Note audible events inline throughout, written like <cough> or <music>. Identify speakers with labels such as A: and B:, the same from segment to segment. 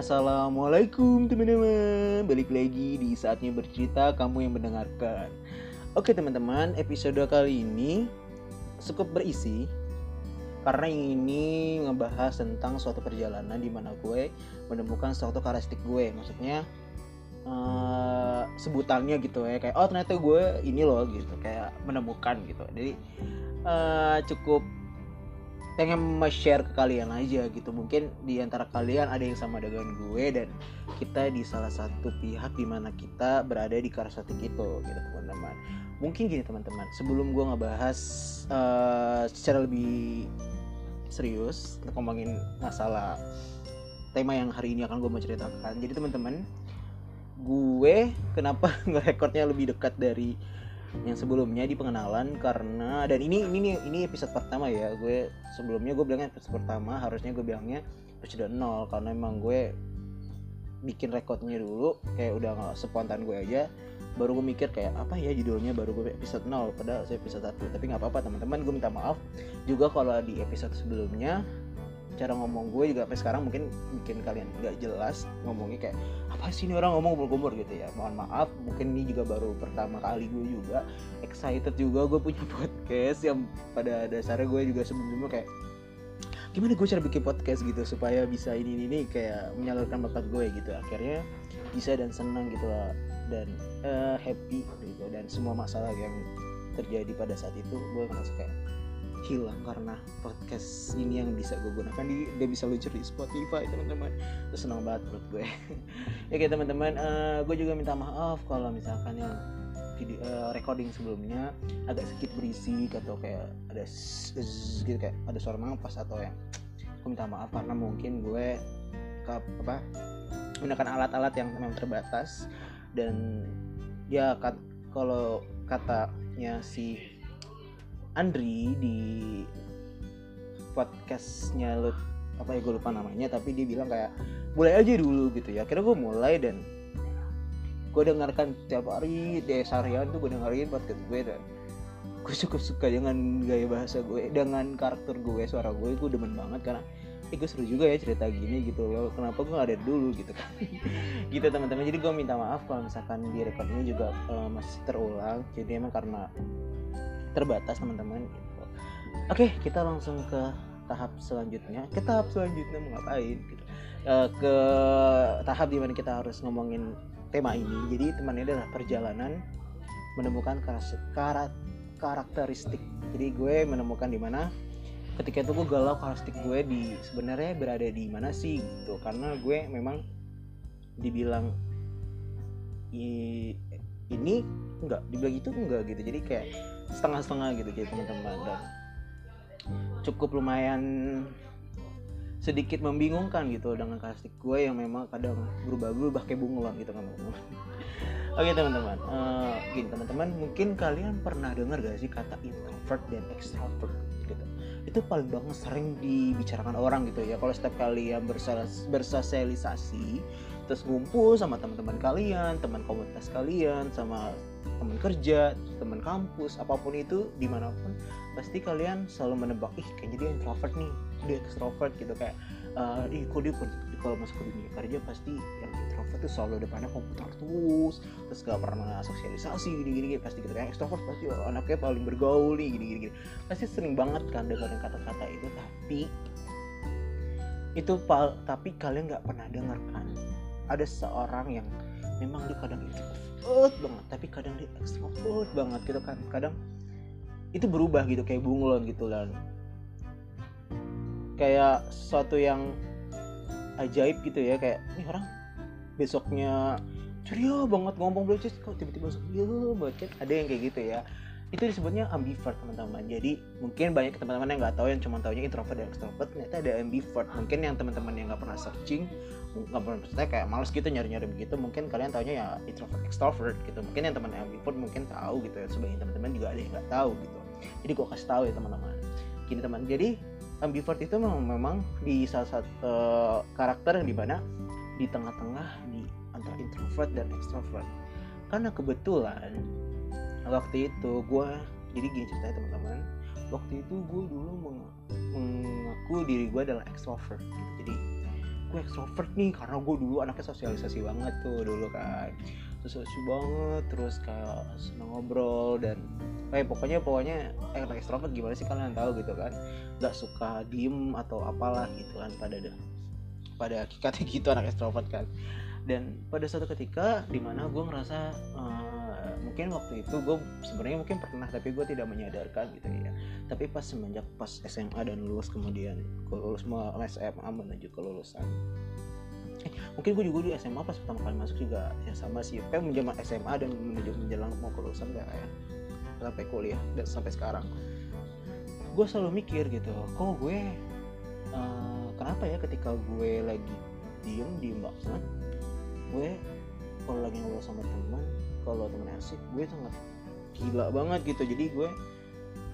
A: Assalamualaikum teman-teman. Balik lagi di saatnya bercerita kamu yang mendengarkan. Oke teman-teman episode kali ini cukup berisi Karena ini ngebahas tentang suatu perjalanan di mana gue menemukan suatu karakteristik gue. Maksudnya uh, sebutannya gitu ya Kayak oh ternyata gue ini loh gitu. Kayak menemukan gitu. Jadi uh, cukup pengen share ke kalian aja gitu. Mungkin di antara kalian ada yang sama dengan gue dan kita di salah satu pihak di mana kita berada di karakteristik itu gitu teman-teman. Mungkin gini teman-teman. Sebelum gue ngebahas uh, secara lebih serius ngomongin masalah tema yang hari ini akan gue mau ceritakan. Jadi teman-teman gue kenapa <laughs> ngerekornya lebih dekat dari yang sebelumnya di pengenalan karena dan ini ini ini episode pertama ya gue sebelumnya gue bilangnya episode pertama harusnya gue bilangnya episode nol karena emang gue bikin rekodnya dulu kayak udah nggak spontan gue aja baru gue mikir kayak apa ya judulnya? Baru gue episode 0 padahal saya episode 1 tapi nggak apa-apa teman-teman gue minta maaf juga kalau di episode sebelumnya cara ngomong gue juga sampai sekarang mungkin bikin kalian nggak jelas ngomongnya kayak apa sih ini orang ngomong gumur gitu ya. Mohon maaf mungkin ini juga baru pertama kali gue juga excited juga gue punya <laughs> podcast yang pada dasarnya gue juga sebelumnya kayak gimana gue cara bikin podcast gitu supaya bisa ini ini, ini? kayak menyalurkan bakat gue gitu. Akhirnya bisa dan senang gitu lah. Dan uh, happy gitu. Dan semua masalah yang terjadi pada saat itu gue ngerasa kayak hilang karena podcast ini yang bisa gue gunakan di udah bisa luncur di Spotify teman-teman. Itu senang banget menurut gue. <laughs> Ya kayak teman-teman uh, gue juga minta maaf kalau misalkan yang video uh, recording sebelumnya agak sedikit berisik atau kayak ada gitu kayak ada suara nafas atau yang gue minta maaf karena mungkin gue ke apa menggunakan alat-alat yang memang terbatas. Dan ya kat, kalau katanya si Andri di podcastnya lo apa ya gue lupa namanya tapi dia bilang kayak mulai aja dulu gitu ya. Akhirnya gue mulai dan gue dengarkan tiap hari di seharian tuh gue dengerin podcast gue dan gue cukup suka dengan gaya bahasa gue dengan karakter gue suara gue gue demen banget karena eh gue seru juga ya cerita gini gitu loh. Kenapa gue gak ada dulu? gitu kan. <laughs> Gitu teman-teman. Jadi gue minta maaf kalau misalkan di record ini juga uh, masih terulang. Jadi emang karena terbatas teman-teman gitu. oke kita langsung ke tahap selanjutnya. Ke tahap selanjutnya mau ngapain gitu. Uh, ke tahap di mana kita harus ngomongin tema ini. Jadi teman ini adalah perjalanan menemukan karat karakteristik. Jadi gue menemukan di mana ketika itu gue galau karakteristik gue di sebenarnya berada di mana sih gitu. Karena gue memang dibilang i, ini enggak dibilang itu enggak gitu. Jadi kayak setengah-setengah gitu jadi teman-teman. Dan cukup lumayan sedikit membingungkan gitu dengan karakteristik gue yang memang kadang berubah-berubah kayak bunglon gitu kan teman-teman <laughs> oke teman-teman. Uh, gini teman-teman mungkin kalian pernah dengar gak sih kata introvert dan extrovert gitu? Itu paling banget sering dibicarakan orang gitu ya. Kalau setiap kalian bersosialisasi terus ngumpul sama teman-teman kalian teman komunitas kalian sama teman kerja teman kampus apa pun itu di mana pun pasti kalian selalu menebak ih kayaknya dia introvert nih dia extrovert gitu. Kayak uh, ih kok dia kalau masuk ke dunia kerja pasti yang introvert tuh selalu depannya komputer terus terus gak pernah sosialisasi gini gini, pasti gitu. Kayak extrovert pasti oh, anaknya paling bergaul nih gini gini, pasti sering banget kan dengerin kata-kata itu tapi itu tapi kalian nggak pernah dengar kan ada seorang yang memang dia kadang introvert banget tapi kadang dia extrovert banget gitu kan. Kadang itu berubah gitu kayak bunglon gitu lah kayak sesuatu yang ajaib gitu ya kayak ini orang besoknya ceria banget ngomong belajar kok tiba-tiba iya banget ada yang kayak gitu ya itu disebutnya ambivert teman-teman. Jadi mungkin banyak teman-teman yang nggak tahu yang cuma tahunya introvert dan extrovert ternyata ada ambivert. Mungkin yang teman-teman yang nggak pernah searching nggak pernah maksudnya kayak males gitu nyari-nyari begitu mungkin kalian tahunya ya introvert extrovert gitu. Mungkin yang teman ambivert mungkin tahu gitu ya sebagian teman-teman juga ada yang nggak tahu gitu. Jadi gue kasih tahu ya teman-teman. Gini teman jadi ambivert itu memang, memang di salah satu uh, karakter yang di mana di tengah-tengah di antara introvert dan extrovert. Karena kebetulan waktu itu gue jadi gini ceritanya teman-teman. Waktu itu gue dulu mengaku diri gue adalah extrovert. Gitu. jadi gue extrovert nih karena gue dulu anaknya sosialisasi banget tuh dulu kan. Sosialisasi banget terus kayak seneng ngobrol dan kayak pokoknya pokoknya eh, extrovert gimana sih kalian tahu gitu kan? Nggak suka diem atau apalah gitu kan pada pada hakikatnya gitu anak extrovert kan. Dan pada suatu ketika di mana gue ngerasa uh, mungkin waktu itu gue sebenarnya mungkin pernah tapi gue tidak menyadarkan gitu ya. Tapi pas semenjak pas SMA dan lulus kemudian gue lulus SMA menuju kelulusan. Eh, mungkin gue juga di SMA pas pertama kali masuk juga ya sama sih. Kayak menjelang SMA dan menuju menjelang mau kelulusan ya. Kayak sampai kuliah dan sampai sekarang. Gue selalu mikir gitu kok gue uh, kenapa ya ketika gue lagi diem diem banget gue kalau lagi ngobrol sama teman kalau temen asik gue sangat gila banget gitu. Jadi gue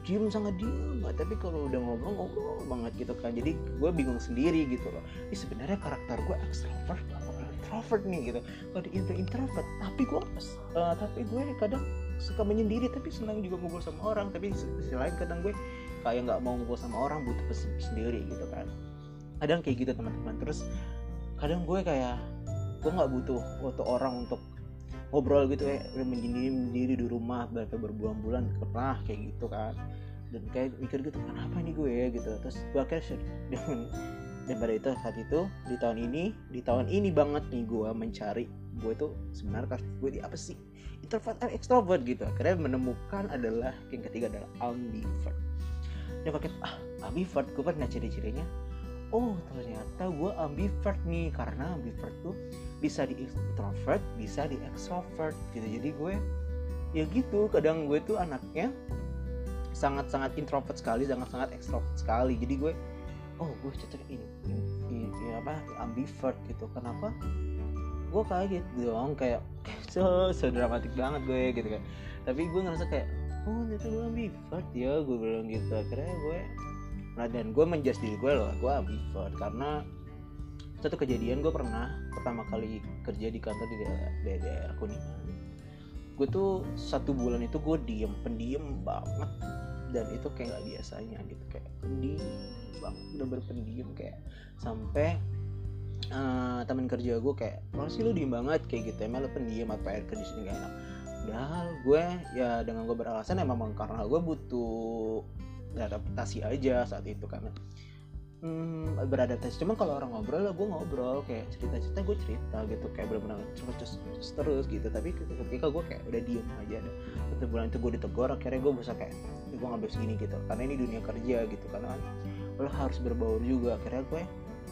A: diem sangat diem tapi kalau udah ngobrol ngobrol banget gitu kan jadi gue bingung sendiri gitu loh. Ini sebenarnya karakter gue extrovert atau introvert nih gitu. Kalau di introvert tapi gue uh, tapi gue kadang suka menyendiri tapi senang juga ngobrol sama orang. Tapi sisi lain kadang gue kayak nggak mau ngobrol sama orang butuh sendiri gitu kan. Kadang kayak gitu teman-teman. Terus kadang gue kayak gue nggak butuh waktu orang untuk ngobrol gitu ya udah menyendiri sendiri di rumah berapa berbulan-bulan pernah kayak gitu kan. Dan kayak mikir gitu kenapa nih gue? ya gitu. Terus gue akhirnya dengan dan pada itu saat itu di tahun ini di tahun ini banget nih gue mencari gue tuh sebenarnya karakter gue di apa sih? Introvert atau extrovert gitu. Akhirnya menemukan adalah yang ketiga adalah ambivert. Dia pakai ah ambivert gue pernah ciri-cirinya. Oh ternyata gue ambivert nih karena ambivert tuh bisa di introvert bisa di extrovert gitu. Jadi gue ya gitu. Kadang gue tuh anaknya sangat-sangat introvert sekali sangat-sangat extrovert sekali. Jadi gue oh gue cocok ini, ini, apa ambivert gitu. Kenapa? Gue kaget dong kayak <laughs> so, so dramatik banget gue gitu kan. Tapi gue ngerasa kayak oh ternyata gue ambivert ya gue bilang gitu. Akhirnya gue nah dan gue menjudge diri gue loh gue ambivert. Karena satu kejadian gue pernah pertama kali kerja di kantor di daerah, di daerah kuningan. Gue tuh satu bulan itu gue diem pendiem banget. Dan itu kayak gak biasanya gitu kayak pendiam banget udah berpendiam kayak sampai uh, teman kerja gue kayak kalau sih lu diem banget? Kayak gitu emang lu pendiam apa air kerja sini gak enak padahal gue ya dengan gue beralasan emang karena gue butuh adaptasi aja saat itu karena hmm, beradaptasi. Cuman kalau orang ngobrol lah gue ngobrol kayak cerita cerita gue cerita gitu kayak benar-benar terus terus gitu. Tapi ketika gue kayak udah diem aja satu bulan itu gue ditegur akhirnya gue bisa kayak gue ngambil segini gitu. Karena ini dunia kerja gitu karena lo harus berbaur juga. Akhirnya gue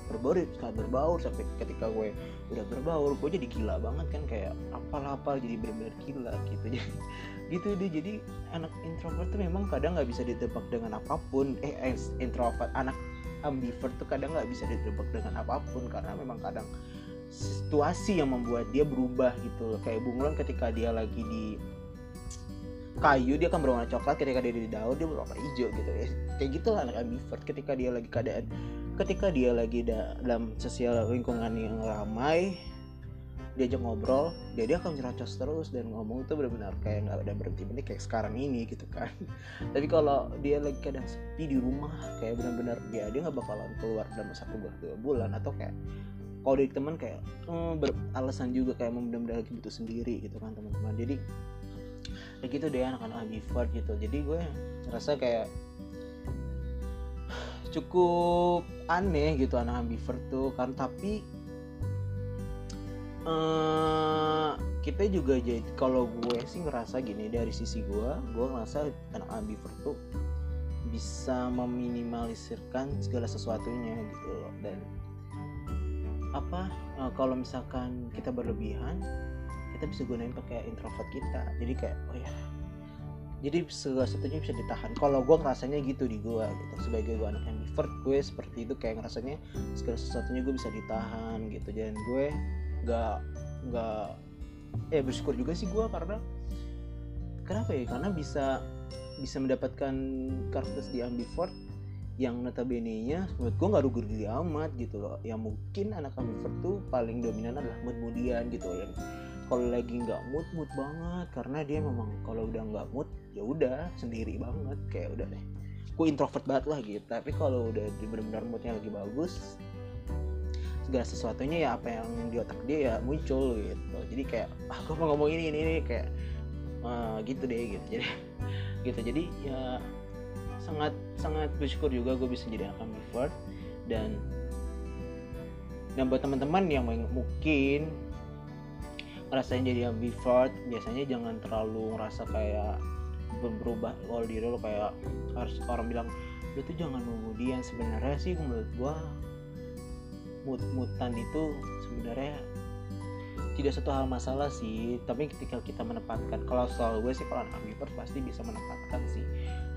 A: berbaur sangat berbaur sampai ketika gue udah berbaur gue jadi gila banget kan kayak apal-apal jadi benar-benar gila gitu. Jadi <laughs> gitu deh. Jadi anak introvert tuh memang kadang nggak bisa ditebak dengan apa pun. Eh introvert anak ambivert tuh kadang nggak bisa ditebak dengan apa pun karena memang kadang situasi yang membuat dia berubah gitu loh. Kayak bunglon ketika dia lagi di kayu dia akan berwarna coklat. Ketika dia di daun dia berwarna hijau gitu. Ya kayak gitu lah anak ambivert ketika dia lagi keadaan ketika dia lagi dalam sosial lingkungan yang ramai diajak ngobrol dia dia akan nyerocos terus dan ngomong itu benar-benar kayak nggak ada berhenti berhenti kayak sekarang ini gitu kan. <laughs> Tapi kalau dia lagi kadang sepi di rumah kayak benar-benar dia dia nggak bakalan keluar dalam satu bulan dua bulan atau kayak kalau dari teman kayak hmm, beralasan juga kayak benar-benar lagi butuh sendiri gitu kan teman-teman. Jadi kayak gitu deh anak-anak ambivert gitu. Jadi gue ngerasa kayak <sighs> cukup aneh gitu anak ambivert tuh kan. Tapi uh, kita juga jadi kalau gue sih ngerasa gini dari sisi gue gue ngerasa anak ambivert tuh bisa meminimalisirkan segala sesuatunya gitu loh. Dan apa uh, kalau misalkan kita berlebihan kita bisa gunain pakai introvert kita. Jadi kayak oh ya jadi segala sesuatunya bisa ditahan. Kalau gue ngerasanya gitu di gue gitu. Sebagai gue anak ambivert gue seperti itu kayak ngerasanya segala sesuatunya gue bisa ditahan gitu. Dan gue nggak nggak eh bersyukur juga sih gue karena kenapa ya? Karena bisa bisa mendapatkan karakter di ambivert yang notabene nya menurut gue nggak rugi-rugi amat gitu loh. Yang mungkin anak ambivert tuh paling dominan adalah mood-moodian gitu ya kalau lagi nggak mood mood banget. Karena dia memang kalau udah nggak mood ya udah sendiri banget. Kayak udah deh. Gue introvert banget lah gitu. Tapi kalau udah benar-benar moodnya lagi bagus segala sesuatunya ya apa yang di otak dia ya muncul gitu. Jadi kayak <laughs> ah gue mau ngomong ini ini, ini kayak uh, gitu deh gitu. Jadi <laughs> gitu. Jadi ya sangat sangat bersyukur juga gue bisa jadi anak ambivert dan dan buat teman-teman yang mungkin ngerasain jadi ambivert biasanya jangan terlalu ngerasa kayak berubah kalau diri lo kayak harus orang bilang lu tuh jangan kemudian sebenarnya sih menurut gua mut-mutan itu sebenarnya tidak satu hal masalah sih tapi ketika kita menempatkan kalau soal gue sih kalau anak pasti bisa menempatkan sih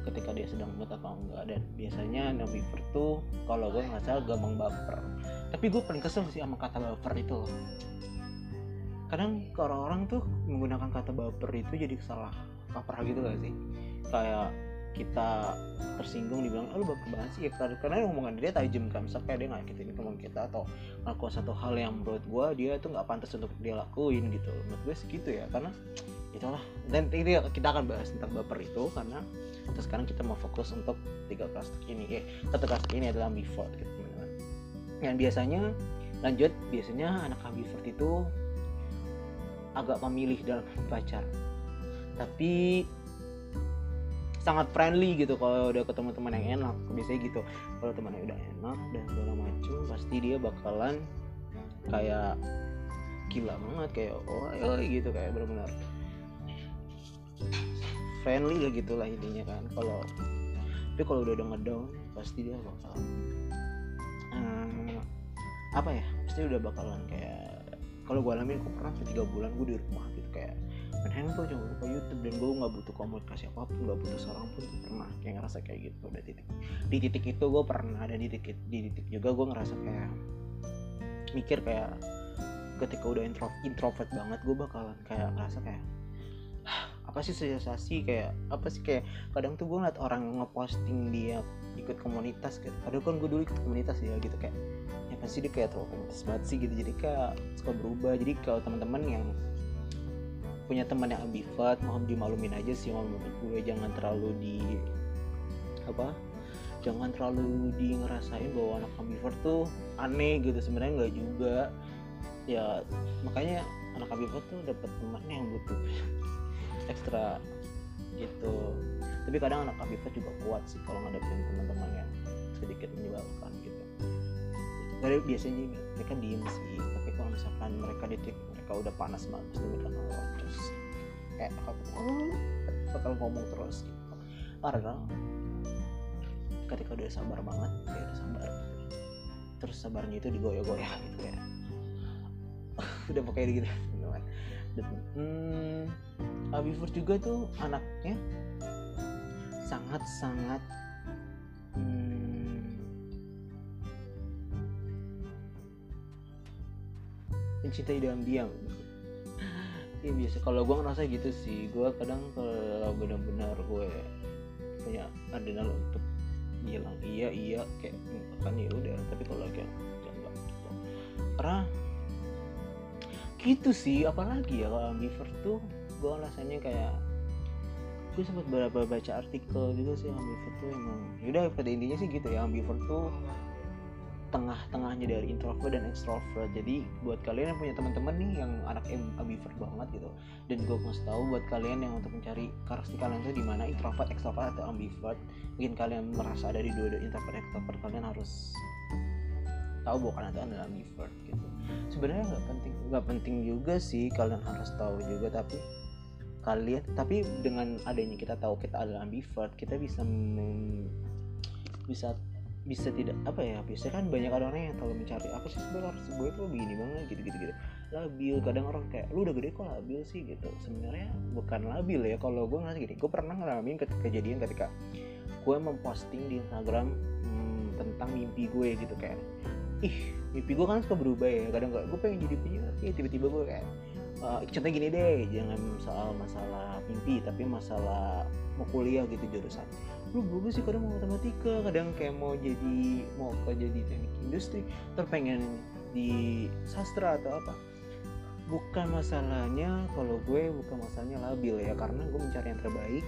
A: ketika dia sedang mood atau enggak. Dan biasanya ambivert tuh kalau gue nggak salah gampang baper. Tapi gue paling kesel sih sama kata baper itu kadang orang-orang tuh menggunakan kata baper itu jadi salah kaprah gitu gak sih? Kayak kita tersinggung dibilang oh, lu baper banget sih ya karena omongan dia tajam kan misalnya kayak dia ngakitin ngomong kita atau ngelakuin satu hal yang menurut gue dia itu nggak pantas untuk dia lakuin gitu. Menurut gue segitu ya karena itulah dan ini kita akan bahas tentang baper itu karena terus sekarang kita mau fokus untuk tiga plastik ini ya satu plastik ini adalah ambivert gitu. Teman-teman yang biasanya lanjut biasanya anak ambivert itu agak memilih dalam pacar tapi sangat friendly gitu kalau udah ketemu teman yang enak. Biasanya gitu. Kalau temannya udah enak dan segala macam pasti dia bakalan kayak gila banget kayak oh ayo gitu kayak benar-benar friendly lah gitulah intinya kan. Kalau tapi kalau udah udah ngedown pasti dia bakal hmm, apa ya pasti udah bakalan kayak kalau gue alamin gue pernah tiga bulan gue di rumah gitu kayak main handphone cuma buka YouTube dan gue nggak butuh komunikasi apa pun nggak butuh seorang pun tuh pernah kayak ngerasa kayak gitu udah titik di titik itu gue pernah dan di titik di titik juga gue ngerasa kayak mikir kayak ketika udah intro, introvert banget gue bakalan kayak ngerasa kayak apa sih sensasi kayak apa sih kayak kadang tuh gue ngeliat orang ngeposting dia ikut komunitas gitu. Kadang kan gue dulu ikut komunitas ya gitu kayak ya pasti dia kayak terlalu komunitas banget sih gitu. Jadi kayak suka berubah. Jadi kalau teman-teman yang punya teman yang ambivert mohon dimalumin aja sih menurut gue. Jangan terlalu di apa jangan terlalu di ngerasain bahwa anak ambivert tuh aneh gitu. Sebenarnya nggak juga. Ya makanya anak ambivert tuh dapat teman yang butuh <laughs> ekstra gitu. Tapi kadang anak ambivert juga kuat sih kalau ngadepin teman-teman yang sedikit menyebalkan gitu. Dari biasanya mereka diem sih kalau misalkan mereka di mereka udah panas banget pasti mereka ngomong terus kayak oh, bakal ngomong terus gitu. karena ketika udah sabar banget kayak udah sabar terus sabarnya itu digoyah-goyah gitu kayak <laughs> udah pakai gitu dan hmm, Abifur juga tuh anaknya sangat-sangat mencintai dalam diam. Ya biasa. Kalau gue ngerasa gitu sih. Gue kadang kalau benar-benar gue punya adrenal untuk bilang iya iya kayak kan ya udah. Tapi kalau kayak jangan gitu karena gitu sih. Apalagi ya kalau ambivert tuh gue rasanya kayak gue sempat beberapa baca artikel juga sih ambivert tuh emang. Yaudah pada intinya sih gitu ya. Ambivert tuh tengah-tengahnya dari introvert dan extrovert. Jadi buat kalian yang punya teman-teman nih yang anak ambivert banget gitu dan gue mau tahu buat kalian yang untuk mencari karakteristik kalian tuh di mana introvert extrovert atau ambivert mungkin kalian merasa ada di dua-dua introvert extrovert kalian harus tahu bahwa kalian adalah ambivert gitu. Sebenarnya nggak penting nggak penting juga sih kalian harus tahu juga tapi kalian tapi dengan adanya kita tahu kita adalah ambivert kita bisa bisa bisa tidak apa ya biasanya kan banyak orang yang terlalu mencari apa sih sebenarnya harus gue itu begini banget gitu gitu. Gitu labil kadang orang kayak lu udah gede kok labil sih gitu. Sebenarnya bukan labil ya kalau gue ngerasa gini gue pernah ngalamin ketika kejadian ketika gue memposting di Instagram hmm, tentang mimpi gue gitu kayak ih mimpi gue kan suka berubah ya kadang gak gue pengen jadi penyiar. Ya tiba-tiba gue kayak uh, contohnya gini deh jangan soal masalah mimpi tapi masalah mau kuliah gitu jurusan lu berubah sih kadang mau matematika kadang kayak mau jadi mau ke jadi teknik industri terpengen di sastra atau apa. Bukan masalahnya kalau gue bukan masalahnya labil ya karena gue mencari yang terbaik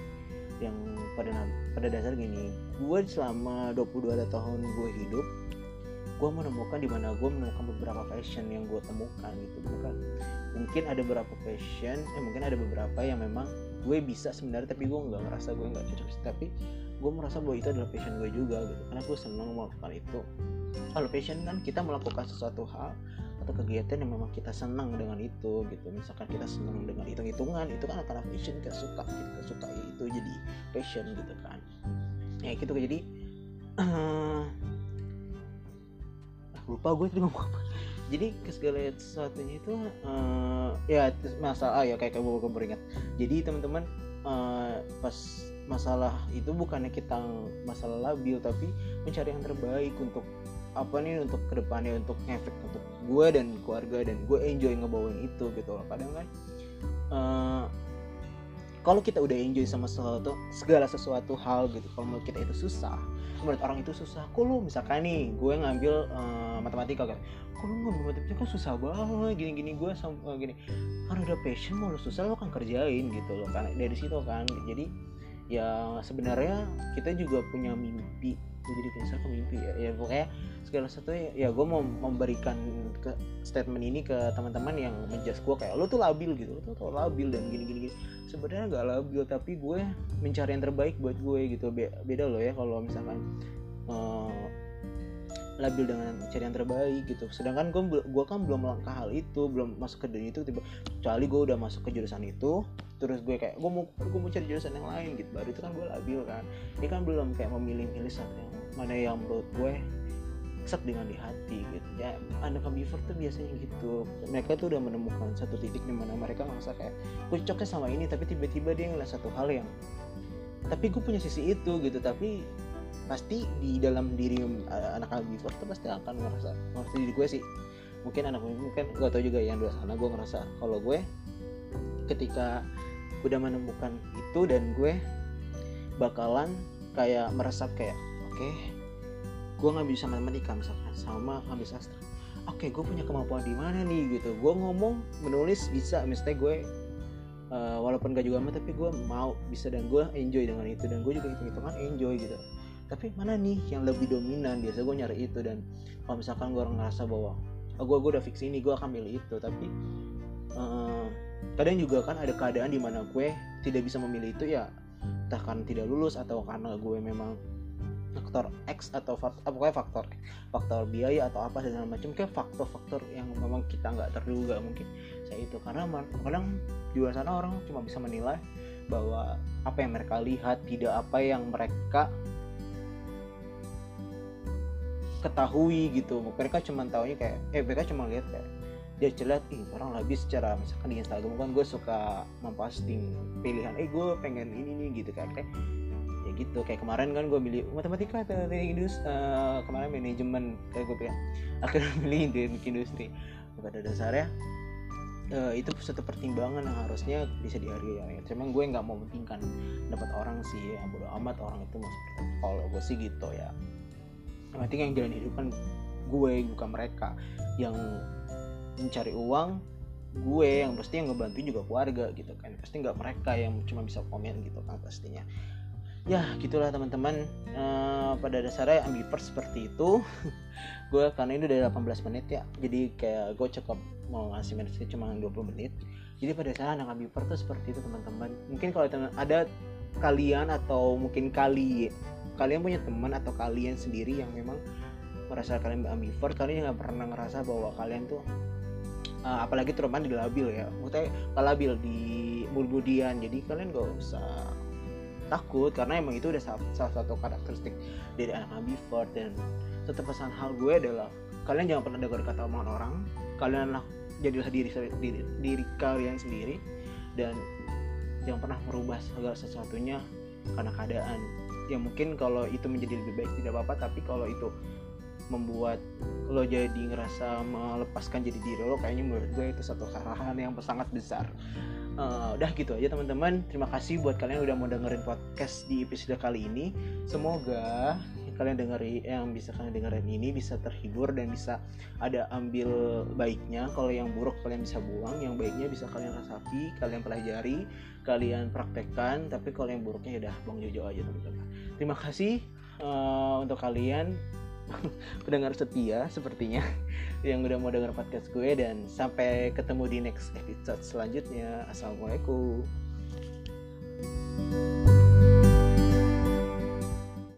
A: yang pada pada dasar gini. Gue selama 22 tahun gue hidup gue menemukan di mana gue menemukan beberapa passion yang gue temukan gitu bukan. Mungkin ada beberapa passion eh mungkin ada beberapa yang memang gue bisa sebenarnya tapi gue nggak ngerasa gue nggak cocok tapi gue merasa bahwa itu adalah passion gue juga gitu. Karena gue senang melakukan itu. Kalau passion kan kita melakukan sesuatu hal atau kegiatan yang memang kita senang dengan itu gitu. Misalkan kita senang dengan hitung-hitungan itu kan karena passion kita suka kita suka itu jadi passion gitu kan. Ya gitu. Jadi uh, <clears throat> lupa gue tadi ngomong apa jadi ke segala sesuatunya itu uh, ya masalah ya kayak kamu beringat jadi teman-teman uh, pas masalah itu bukannya kita masalah labil tapi mencari yang terbaik untuk apa nih untuk ke depannya untuk ngefek untuk gue dan keluarga dan gue enjoy ngebawain itu gitu loh. Kadang kan uh, kalau kita udah enjoy sama sesuatu segala sesuatu hal gitu kalau kita itu susah menurut orang itu susah. Kok lu misalkan nih gue ngambil uh, matematika kan kok lu ngambil matematika? Kan susah banget. Gini gini gue sama gini. Karena udah passion mau lu susah lo kan kerjain gitu loh kan. Dari situ kan. Jadi ya sebenarnya kita juga punya mimpi gue jadi bisa ke mimpi ya, ya pokoknya segala sesuatu ya, gue mau memberikan ke statement ini ke teman-teman yang menjas gue kayak lo tuh labil gitu lo tuh labil dan gini gini, gini. sebenarnya gak labil tapi gue mencari yang terbaik buat gue gitu. Be beda loh ya kalau misalkan uh, labil dengan cari yang terbaik gitu. Sedangkan gue gue kan belum melangkah hal itu belum masuk ke dunia itu tiba kecuali gue udah masuk ke jurusan itu terus gue kayak gue mau gue mau cari jurusan yang lain gitu. Baru itu kan gue labil kan. Ini kan belum kayak memilih-milih satu yang mana yang menurut gue set dengan di hati gitu. Ya anak ambivert tuh biasanya gitu. Mereka tuh udah menemukan satu titik di mana mereka ngerasa kayak gue cocoknya sama ini tapi tiba-tiba dia ngeliat satu hal yang tapi gue punya sisi itu gitu. Tapi pasti di dalam diri uh, anak ambivert tuh pasti akan ngerasa ngerasa diri gue sih. Mungkin anak mungkin gue tau juga yang dua sana gue ngerasa kalau gue ketika udah menemukan itu dan gue bakalan kayak meresap kayak okay, gue nggak bisa matematika misalkan sama ngambil sastra oke okay, gue punya kemampuan di mana nih gitu. Gue ngomong menulis bisa. Misalnya gue uh, walaupun gak juga amat tapi gue mau bisa. Dan gue enjoy dengan itu. Dan gue juga hitung hitungan enjoy gitu. Tapi mana nih yang lebih dominan? Biasa gue nyari itu. Dan kalau misalkan gue ngerasa bahwa oh, gue gue udah fix ini gue akan milih itu. Tapi uh, kadang juga kan ada keadaan di mana gue tidak bisa memilih itu ya entah karena tidak lulus atau karena gue memang faktor X atau faktor apa pokoknya faktor faktor biaya atau apa dan macam kayak faktor-faktor yang memang kita nggak terduga mungkin. Saya itu karena kadang di luar sana orang cuma bisa menilai bahwa apa yang mereka lihat tidak apa yang mereka ketahui gitu. Mereka cuma tahunya kayak eh mereka cuma lihat kayak dia celat ih orang lebih secara misalkan di Instagram kan gue suka memposting pilihan eh gue pengen ini nih gitu kan kayak ya gitu. Kayak kemarin kan gue milih matematika atau teknik industri uh, kemarin manajemen kayak gue pilih akhirnya milih teknik industri. Pada dasarnya uh, itu satu pertimbangan yang harusnya bisa dihargai ya. Cuman gue nggak mau pentingkan dapat orang sih ya. Bodo amat orang itu mau kalau gue sih gitu ya. Yang penting yang jalan hidup kan gue bukan mereka. Yang mencari uang gue yang pasti yang ngebantuin juga keluarga gitu kan. Pasti nggak mereka yang cuma bisa komen gitu kan pastinya ya gitulah teman-teman. Uh, pada dasarnya ambivert seperti itu <laughs> gue karena ini udah 18 menit ya. Jadi kayak gue cukup mau ngasih menit cuma 20 menit. Jadi pada dasarnya anak ambivert tuh seperti itu teman-teman. Mungkin kalau ada kalian atau mungkin kali kalian punya teman atau kalian sendiri yang memang merasa kalian ambivert kalian nggak pernah ngerasa bahwa kalian tuh uh, apalagi terutama di labil ya. Maksudnya labil di bulbudian. Jadi kalian gak usah takut karena emang itu udah salah satu karakteristik dari anak ambivert dan satu pesan hal gue adalah kalian jangan pernah dengar kata omongan orang. Kalianlah jadilah diri, diri diri kalian sendiri. Dan jangan pernah merubah segala sesuatunya karena keadaan. Ya mungkin kalau itu menjadi lebih baik tidak apa-apa tapi kalau itu membuat lo jadi ngerasa melepaskan jadi diri lo kayaknya menurut gue itu satu kesalahan yang sangat besar uh, udah gitu aja teman-teman. Terima kasih buat kalian udah mau dengerin podcast di episode kali ini. Semoga kalian dengeri yang bisa kalian dengerin ini bisa terhibur dan bisa ada ambil baiknya. Kalau yang buruk kalian bisa buang. Yang baiknya bisa kalian rasapi kalian pelajari kalian praktekkan. Tapi kalau yang buruknya ya udah buang jojo aja teman-teman. Terima kasih uh, untuk kalian <laughs> pendengar setia sepertinya <laughs> yang udah mau denger podcast gue dan sampai ketemu di next episode selanjutnya. Assalamualaikum.